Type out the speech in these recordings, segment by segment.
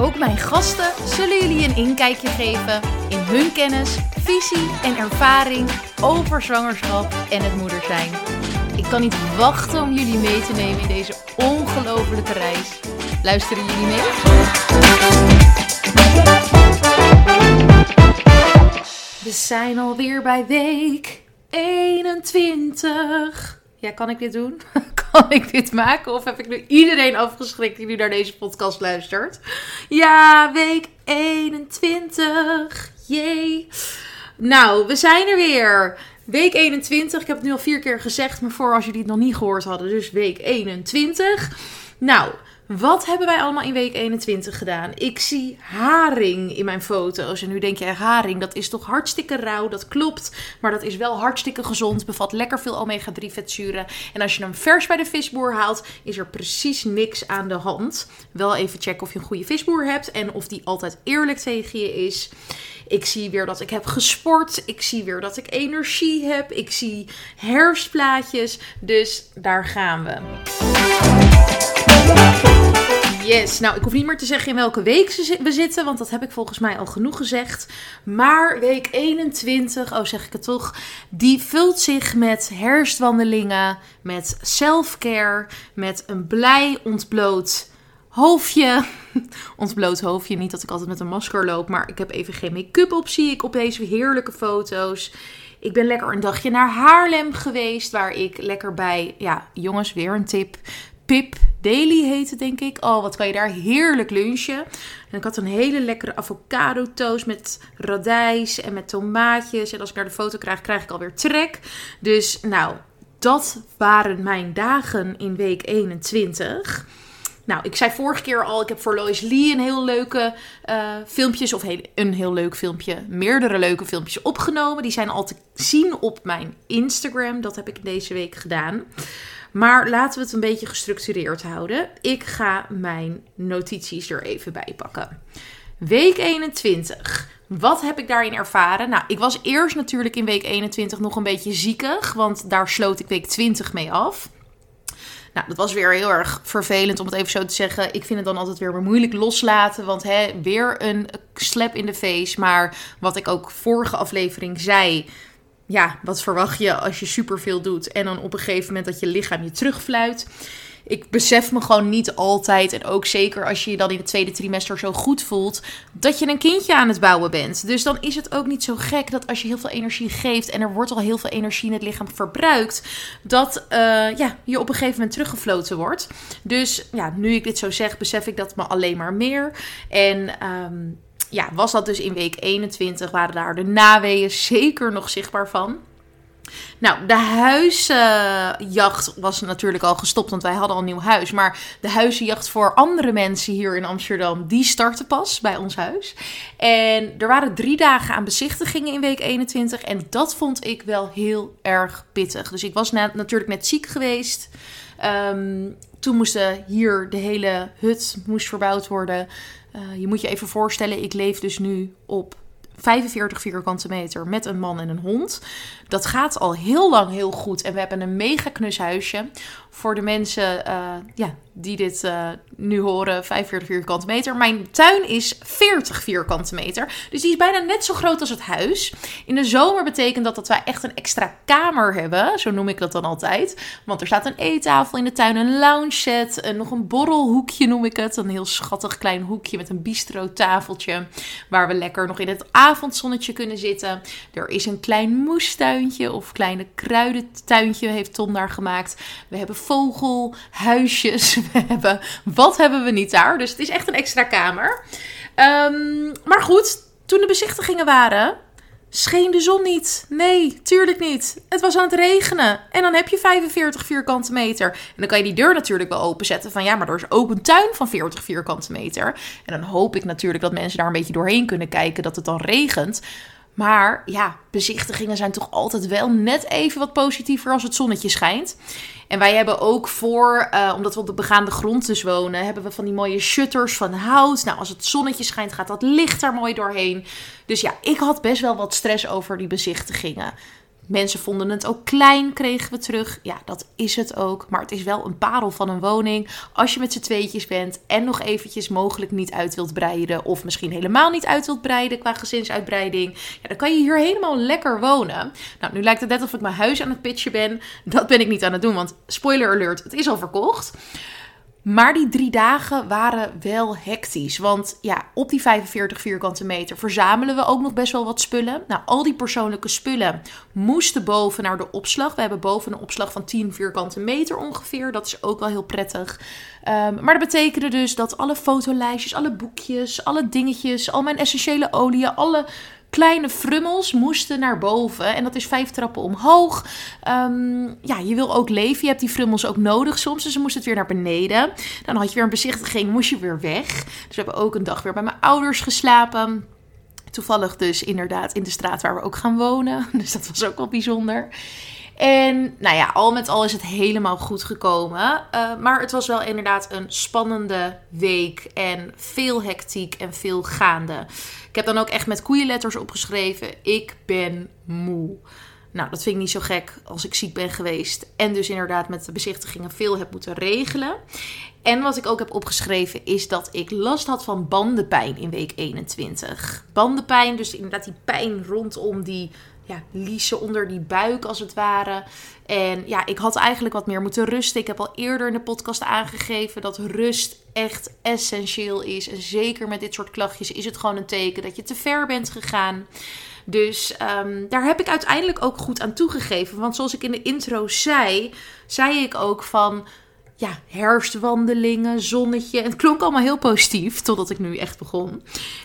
Ook mijn gasten zullen jullie een inkijkje geven in hun kennis, visie en ervaring over zwangerschap en het moeder zijn. Ik kan niet wachten om jullie mee te nemen in deze ongelofelijke reis. Luisteren jullie mee? We zijn alweer bij week 21. Ja, kan ik dit doen? Ik dit maken? Of heb ik nu iedereen afgeschrikt die nu naar deze podcast luistert? Ja, week 21. Jee. Nou, we zijn er weer. Week 21. Ik heb het nu al vier keer gezegd, maar voor als jullie het nog niet gehoord hadden. Dus week 21. Nou, wat hebben wij allemaal in week 21 gedaan? Ik zie haring in mijn foto's. En nu denk je, haring, dat is toch hartstikke rauw. Dat klopt. Maar dat is wel hartstikke gezond. Bevat lekker veel omega-3 vetzuren. En als je hem vers bij de visboer haalt, is er precies niks aan de hand. Wel even checken of je een goede visboer hebt. En of die altijd eerlijk tegen je is. Ik zie weer dat ik heb gesport. Ik zie weer dat ik energie heb. Ik zie herfstplaatjes. Dus daar gaan we. Yes, nou ik hoef niet meer te zeggen in welke week we zitten, want dat heb ik volgens mij al genoeg gezegd. Maar week 21, oh zeg ik het toch, die vult zich met herfstwandelingen, met selfcare, met een blij ontbloot hoofdje. ontbloot hoofdje, niet dat ik altijd met een masker loop, maar ik heb even geen make-up op, zie ik op deze heerlijke foto's. Ik ben lekker een dagje naar Haarlem geweest, waar ik lekker bij, ja jongens, weer een tip, Pip Daily heet het, denk ik. Oh, wat kan je daar heerlijk lunchen. En ik had een hele lekkere avocado toast met radijs en met tomaatjes. En als ik naar de foto krijg, krijg ik alweer trek. Dus nou, dat waren mijn dagen in week 21. Nou, ik zei vorige keer al, ik heb voor Lois Lee een heel leuke uh, filmpjes, of een heel leuk filmpje, meerdere leuke filmpjes opgenomen. Die zijn al te zien op mijn Instagram. Dat heb ik deze week gedaan. Maar laten we het een beetje gestructureerd houden. Ik ga mijn notities er even bij pakken. Week 21. Wat heb ik daarin ervaren? Nou, ik was eerst natuurlijk in week 21 nog een beetje ziekig, want daar sloot ik week 20 mee af. Nou, dat was weer heel erg vervelend om het even zo te zeggen. Ik vind het dan altijd weer moeilijk loslaten. Want hè, weer een slap in de face. Maar wat ik ook vorige aflevering zei ja, wat verwacht je als je superveel doet en dan op een gegeven moment dat je lichaam je terugfluit. Ik besef me gewoon niet altijd, en ook zeker als je je dan in het tweede trimester zo goed voelt, dat je een kindje aan het bouwen bent. Dus dan is het ook niet zo gek dat als je heel veel energie geeft en er wordt al heel veel energie in het lichaam verbruikt, dat uh, ja, je op een gegeven moment teruggefloten wordt. Dus ja, nu ik dit zo zeg, besef ik dat me alleen maar meer. En um, ja, was dat dus in week 21, waren daar de naweeën zeker nog zichtbaar van. Nou, de huisjacht was natuurlijk al gestopt, want wij hadden al een nieuw huis. Maar de huizenjacht voor andere mensen hier in Amsterdam, die startte pas bij ons huis. En er waren drie dagen aan bezichtigingen in week 21. En dat vond ik wel heel erg pittig. Dus ik was natuurlijk net ziek geweest. Um, toen moest hier de hele hut moest verbouwd worden. Uh, je moet je even voorstellen, ik leef dus nu op 45 vierkante meter met een man en een hond. Dat gaat al heel lang heel goed. En we hebben een mega knus huisje. Voor de mensen uh, ja, die dit uh, nu horen, 45 vierkante meter. Mijn tuin is 40 vierkante meter. Dus die is bijna net zo groot als het huis. In de zomer betekent dat dat wij echt een extra kamer hebben. Zo noem ik dat dan altijd. Want er staat een eettafel in de tuin, een lounge set. En nog een borrelhoekje noem ik het. Een heel schattig klein hoekje met een bistro tafeltje. Waar we lekker nog in het avondzonnetje kunnen zitten. Er is een klein moestuintje of kleine kruidentuintje heeft Tom daar gemaakt. We hebben vogelhuisjes. Hebben, wat hebben we niet daar? Dus het is echt een extra kamer. Um, maar goed, toen de bezichtigingen waren, scheen de zon niet. Nee, tuurlijk niet. Het was aan het regenen. En dan heb je 45 vierkante meter. En dan kan je die deur natuurlijk wel openzetten. Van ja, maar er is ook een tuin van 40 vierkante meter. En dan hoop ik natuurlijk dat mensen daar een beetje doorheen kunnen kijken. Dat het dan regent. Maar ja, bezichtigingen zijn toch altijd wel net even wat positiever als het zonnetje schijnt. En wij hebben ook voor, uh, omdat we op de begaande grond dus wonen, hebben we van die mooie shutters van hout. Nou, als het zonnetje schijnt, gaat dat licht daar mooi doorheen. Dus ja, ik had best wel wat stress over die bezichtigingen. Mensen vonden het ook klein, kregen we terug. Ja, dat is het ook. Maar het is wel een parel van een woning. Als je met z'n tweetjes bent en nog eventjes mogelijk niet uit wilt breiden. Of misschien helemaal niet uit wilt breiden qua gezinsuitbreiding. Ja, dan kan je hier helemaal lekker wonen. Nou, nu lijkt het net of ik mijn huis aan het pitchen ben. Dat ben ik niet aan het doen, want spoiler alert, het is al verkocht. Maar die drie dagen waren wel hectisch. Want ja, op die 45 vierkante meter verzamelen we ook nog best wel wat spullen. Nou, al die persoonlijke spullen moesten boven naar de opslag. We hebben boven een opslag van 10 vierkante meter ongeveer. Dat is ook wel heel prettig. Um, maar dat betekende dus dat alle fotolijstjes, alle boekjes, alle dingetjes, al mijn essentiële oliën, alle kleine frummels moesten naar boven. En dat is vijf trappen omhoog. Um, ja, je wil ook leven. Je hebt die frummels ook nodig soms. Dus ze moesten het weer naar beneden. Dan had je weer een bezichtiging, moest je weer weg. Dus we hebben ook een dag weer bij mijn ouders geslapen. Toevallig dus inderdaad in de straat waar we ook gaan wonen. Dus dat was ook wel bijzonder. En nou ja, al met al is het helemaal goed gekomen. Uh, maar het was wel inderdaad een spannende week en veel hectiek en veel gaande. Ik heb dan ook echt met koeienletters opgeschreven: Ik ben moe. Nou, dat vind ik niet zo gek als ik ziek ben geweest. En dus inderdaad met de bezichtigingen veel heb moeten regelen. En wat ik ook heb opgeschreven is dat ik last had van bandenpijn in week 21. Bandenpijn, dus inderdaad die pijn rondom die ja, liezen onder die buik als het ware. En ja, ik had eigenlijk wat meer moeten rusten. Ik heb al eerder in de podcast aangegeven dat rust echt essentieel is. En zeker met dit soort klachtjes is het gewoon een teken dat je te ver bent gegaan. Dus um, daar heb ik uiteindelijk ook goed aan toegegeven. Want zoals ik in de intro zei, zei ik ook van ja, herfstwandelingen, zonnetje. Het klonk allemaal heel positief, totdat ik nu echt begon.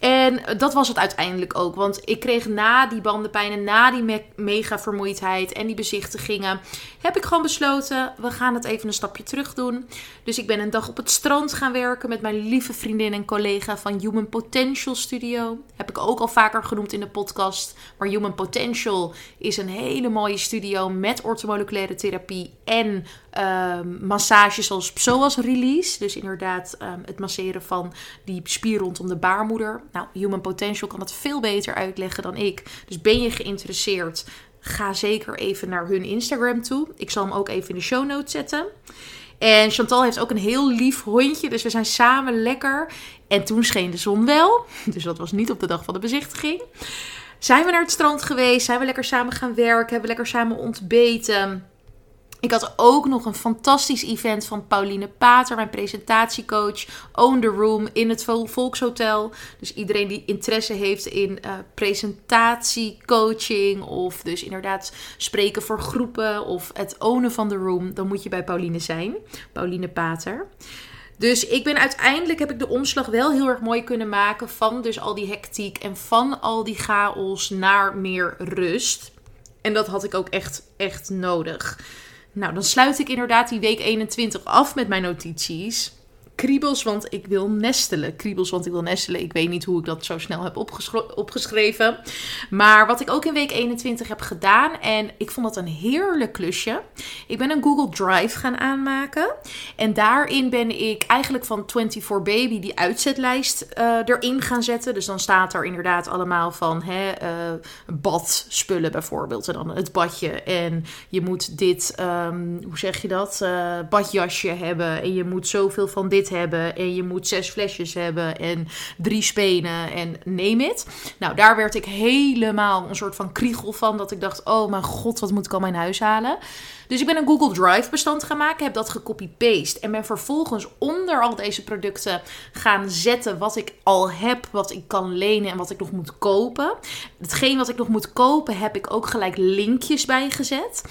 En dat was het uiteindelijk ook. Want ik kreeg na die bandenpijn en na die me mega vermoeidheid en die bezichtigingen, heb ik gewoon besloten, we gaan het even een stapje terug doen. Dus ik ben een dag op het strand gaan werken met mijn lieve vriendin en collega van Human Potential Studio. Heb ik ook al vaker genoemd in de podcast. Maar Human Potential is een hele mooie studio met orthomoleculaire therapie en um, massages zoals psoas release. Dus inderdaad um, het masseren van die spier rondom de baarmoeder. Nou, Human Potential kan dat veel beter uitleggen dan ik. Dus ben je geïnteresseerd? Ga zeker even naar hun Instagram toe. Ik zal hem ook even in de show notes zetten. En Chantal heeft ook een heel lief hondje. Dus we zijn samen lekker. En toen scheen de zon wel. Dus dat was niet op de dag van de bezichtiging. Zijn we naar het strand geweest? Zijn we lekker samen gaan werken? Hebben we lekker samen ontbeten? Ik had ook nog een fantastisch event van Pauline Pater, mijn presentatiecoach. Own the Room in het Volkshotel. Dus iedereen die interesse heeft in uh, presentatiecoaching. Of dus inderdaad spreken voor groepen. Of het ownen van de room. Dan moet je bij Pauline zijn. Pauline Pater. Dus ik ben uiteindelijk heb ik de omslag wel heel erg mooi kunnen maken van dus al die hectiek en van al die chaos naar meer rust. En dat had ik ook echt, echt nodig. Nou, dan sluit ik inderdaad die week 21 af met mijn notities kriebels, want ik wil nestelen. Kriebels, want ik wil nestelen. Ik weet niet hoe ik dat zo snel heb opgeschreven. Maar wat ik ook in week 21 heb gedaan, en ik vond dat een heerlijk klusje. Ik ben een Google Drive gaan aanmaken. En daarin ben ik eigenlijk van 24 Baby die uitzetlijst uh, erin gaan zetten. Dus dan staat er inderdaad allemaal van hè, uh, badspullen bijvoorbeeld. En dan het badje. En je moet dit, um, hoe zeg je dat? Uh, badjasje hebben. En je moet zoveel van dit hebben en je moet zes flesjes hebben en drie spenen en neem het. Nou, daar werd ik helemaal een soort van kriegel van dat ik dacht, oh mijn god, wat moet ik al mijn huis halen? Dus ik ben een Google Drive bestand gaan maken, heb dat gecopy-paste en ben vervolgens onder al deze producten gaan zetten wat ik al heb, wat ik kan lenen en wat ik nog moet kopen. Hetgeen wat ik nog moet kopen heb ik ook gelijk linkjes bij gezet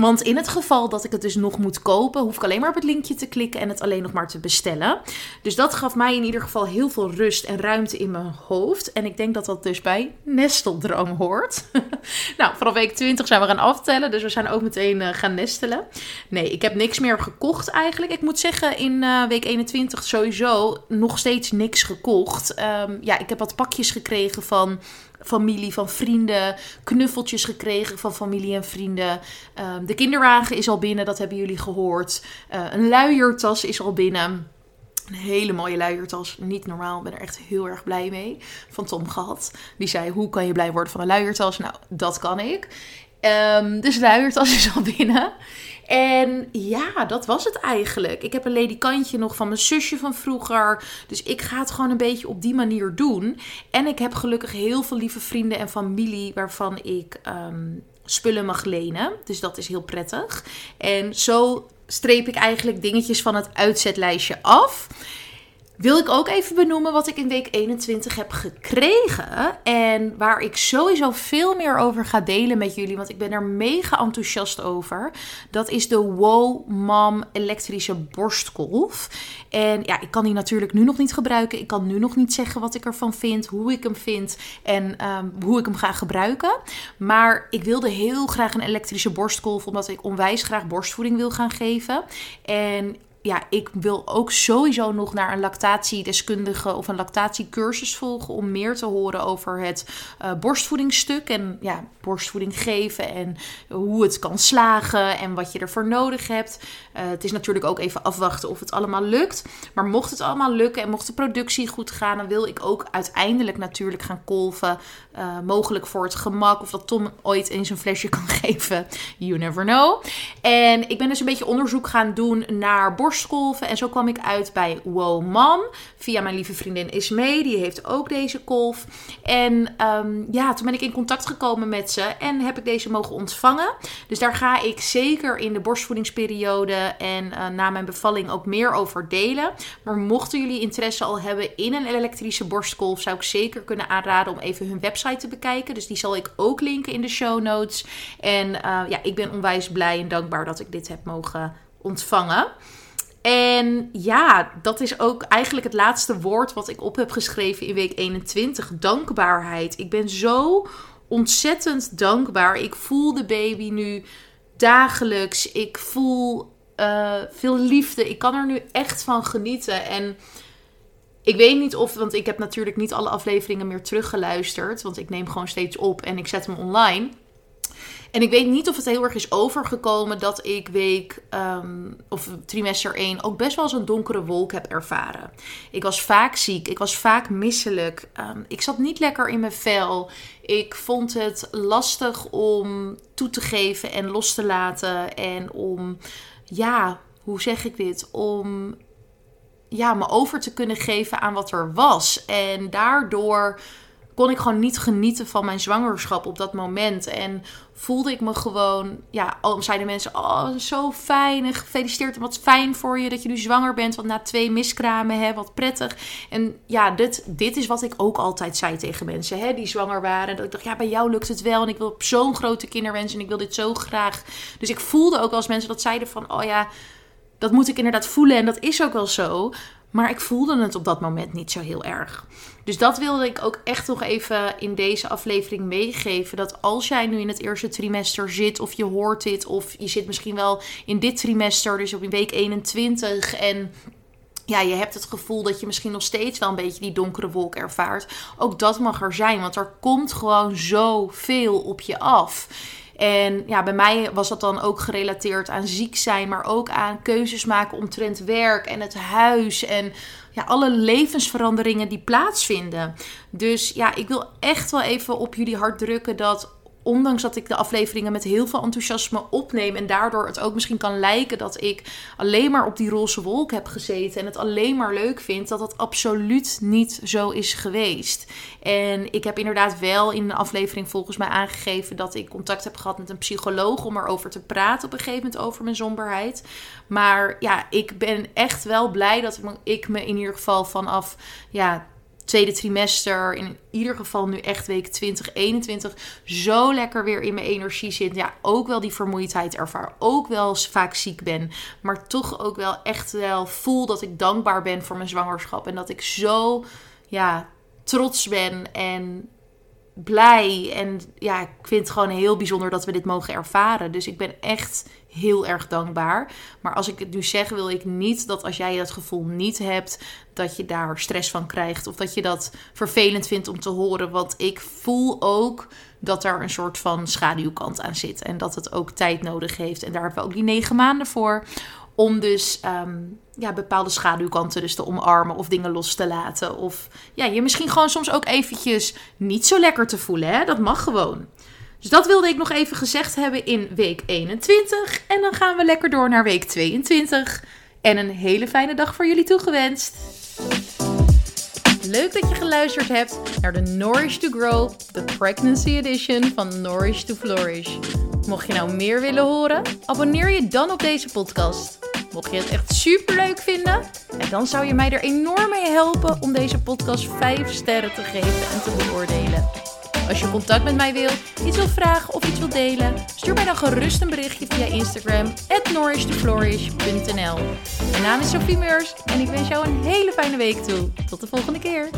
Want in het geval dat ik het dus nog moet kopen, hoef ik alleen maar op het linkje te klikken en het alleen nog maar te bestellen. Dus dat gaf mij in ieder geval heel veel rust en ruimte in mijn hoofd. En ik denk dat dat dus bij nesteldrang hoort. nou, vanaf week 20 zijn we gaan aftellen, dus we zijn ook meteen uh, gaan nestelen. Nee, ik heb niks meer gekocht eigenlijk. Ik moet zeggen, in uh, week 21 sowieso nog steeds niks gekocht. Um, ja, ik heb wat pakjes gekregen van familie, van vrienden. Knuffeltjes gekregen van familie en vrienden. Um, de kinderwagen is al binnen, dat hebben jullie gehoord. Uh, een luiertas is al binnen. Een hele mooie luiertas. Niet normaal. Ik ben er echt heel erg blij mee. Van Tom gehad. Die zei: Hoe kan je blij worden van een luiertas? Nou, dat kan ik. Um, dus luiertas is al binnen. En ja, dat was het eigenlijk. Ik heb een ledikantje nog van mijn zusje van vroeger. Dus ik ga het gewoon een beetje op die manier doen. En ik heb gelukkig heel veel lieve vrienden en familie waarvan ik um, spullen mag lenen. Dus dat is heel prettig. En zo streep ik eigenlijk dingetjes van het uitzetlijstje af wil ik ook even benoemen wat ik in week 21 heb gekregen. En waar ik sowieso veel meer over ga delen met jullie. Want ik ben er mega enthousiast over. Dat is de Wow Mom elektrische borstkolf. En ja, ik kan die natuurlijk nu nog niet gebruiken. Ik kan nu nog niet zeggen wat ik ervan vind. Hoe ik hem vind. En um, hoe ik hem ga gebruiken. Maar ik wilde heel graag een elektrische borstkolf. Omdat ik onwijs graag borstvoeding wil gaan geven. En ja, ik wil ook sowieso nog naar een lactatiedeskundige of een lactatiecursus volgen om meer te horen over het uh, borstvoedingsstuk en ja, borstvoeding geven en hoe het kan slagen en wat je ervoor nodig hebt. Uh, het is natuurlijk ook even afwachten of het allemaal lukt. Maar mocht het allemaal lukken en mocht de productie goed gaan, dan wil ik ook uiteindelijk natuurlijk gaan kolven. Uh, mogelijk voor het gemak of dat Tom ooit in zijn flesje kan geven. You never know. En ik ben dus een beetje onderzoek gaan doen naar borst En zo kwam ik uit bij Wow Mom. Via mijn lieve vriendin Ismee. Die heeft ook deze kolf. En um, ja, toen ben ik in contact gekomen met ze. En heb ik deze mogen ontvangen. Dus daar ga ik zeker in de borstvoedingsperiode en uh, na mijn bevalling ook meer over delen. Maar mochten jullie interesse al hebben in een elektrische borstkolf, zou ik zeker kunnen aanraden om even hun website te bekijken. Dus die zal ik ook linken in de show notes. En uh, ja, ik ben onwijs blij en dankbaar dat ik dit heb mogen ontvangen. En ja, dat is ook eigenlijk het laatste woord wat ik op heb geschreven in week 21. Dankbaarheid. Ik ben zo ontzettend dankbaar. Ik voel de baby nu dagelijks. Ik voel uh, veel liefde. Ik kan er nu echt van genieten. En ik weet niet of, want ik heb natuurlijk niet alle afleveringen meer teruggeluisterd. Want ik neem gewoon steeds op en ik zet hem online. En ik weet niet of het heel erg is overgekomen dat ik week um, of trimester 1 ook best wel zo'n donkere wolk heb ervaren. Ik was vaak ziek, ik was vaak misselijk, um, ik zat niet lekker in mijn vel. Ik vond het lastig om toe te geven en los te laten en om, ja, hoe zeg ik dit? Om ja, me over te kunnen geven aan wat er was. En daardoor kon ik gewoon niet genieten van mijn zwangerschap op dat moment. En voelde ik me gewoon, ja, al zeiden mensen, oh, zo fijn en gefeliciteerd wat fijn voor je dat je nu zwanger bent, want na twee miskramen, hè, wat prettig. En ja, dit, dit is wat ik ook altijd zei tegen mensen, hè, die zwanger waren. Dat ik dacht, ja, bij jou lukt het wel en ik wil zo'n grote kinderwens en ik wil dit zo graag. Dus ik voelde ook als mensen dat zeiden van, oh ja, dat moet ik inderdaad voelen en dat is ook wel zo. Maar ik voelde het op dat moment niet zo heel erg. Dus dat wilde ik ook echt nog even in deze aflevering meegeven. Dat als jij nu in het eerste trimester zit, of je hoort dit, of je zit misschien wel in dit trimester, dus op week 21. En ja, je hebt het gevoel dat je misschien nog steeds wel een beetje die donkere wolk ervaart. Ook dat mag er zijn, want er komt gewoon zoveel op je af. En ja, bij mij was dat dan ook gerelateerd aan ziek zijn, maar ook aan keuzes maken omtrent werk en het huis en ja, alle levensveranderingen die plaatsvinden. Dus ja, ik wil echt wel even op jullie hart drukken dat ondanks dat ik de afleveringen met heel veel enthousiasme opneem en daardoor het ook misschien kan lijken dat ik alleen maar op die roze wolk heb gezeten en het alleen maar leuk vind, dat dat absoluut niet zo is geweest. En ik heb inderdaad wel in de aflevering volgens mij aangegeven dat ik contact heb gehad met een psycholoog om erover te praten op een gegeven moment over mijn somberheid. Maar ja, ik ben echt wel blij dat ik me in ieder geval vanaf ja, tweede trimester, in ieder geval nu echt week 2021, zo lekker weer in mijn energie zit. Ja, ook wel die vermoeidheid ervaar. Ook wel vaak ziek ben. Maar toch ook wel echt wel voel dat ik dankbaar ben voor mijn zwangerschap. En dat ik zo ja, trots ben en blij. En ja, ik vind het gewoon heel bijzonder dat we dit mogen ervaren. Dus ik ben echt heel erg dankbaar. Maar als ik het nu zeg, wil ik niet dat als jij dat gevoel niet hebt, dat je daar stress van krijgt. Of dat je dat vervelend vindt om te horen. Want ik voel ook dat er een soort van schaduwkant aan zit. En dat het ook tijd nodig heeft. En daar hebben we ook die negen maanden voor. Om dus ehm, ja, bepaalde schaduwkanten dus te omarmen of dingen los te laten. Of ja, je misschien gewoon soms ook eventjes niet zo lekker te voelen. Hè? Dat mag gewoon. Dus dat wilde ik nog even gezegd hebben in week 21. En dan gaan we lekker door naar week 22. En een hele fijne dag voor jullie toegewenst. Leuk dat je geluisterd hebt naar de Nourish to Grow, de Pregnancy Edition van Nourish to Flourish. Mocht je nou meer willen horen, abonneer je dan op deze podcast. Mocht je het echt super leuk vinden, dan zou je mij er enorm mee helpen om deze podcast 5 sterren te geven en te beoordelen. Als je contact met mij wil, iets wil vragen of iets wil delen, stuur mij dan gerust een berichtje via Instagram at Mijn naam is Sophie Meurs en ik wens jou een hele fijne week toe. Tot de volgende keer.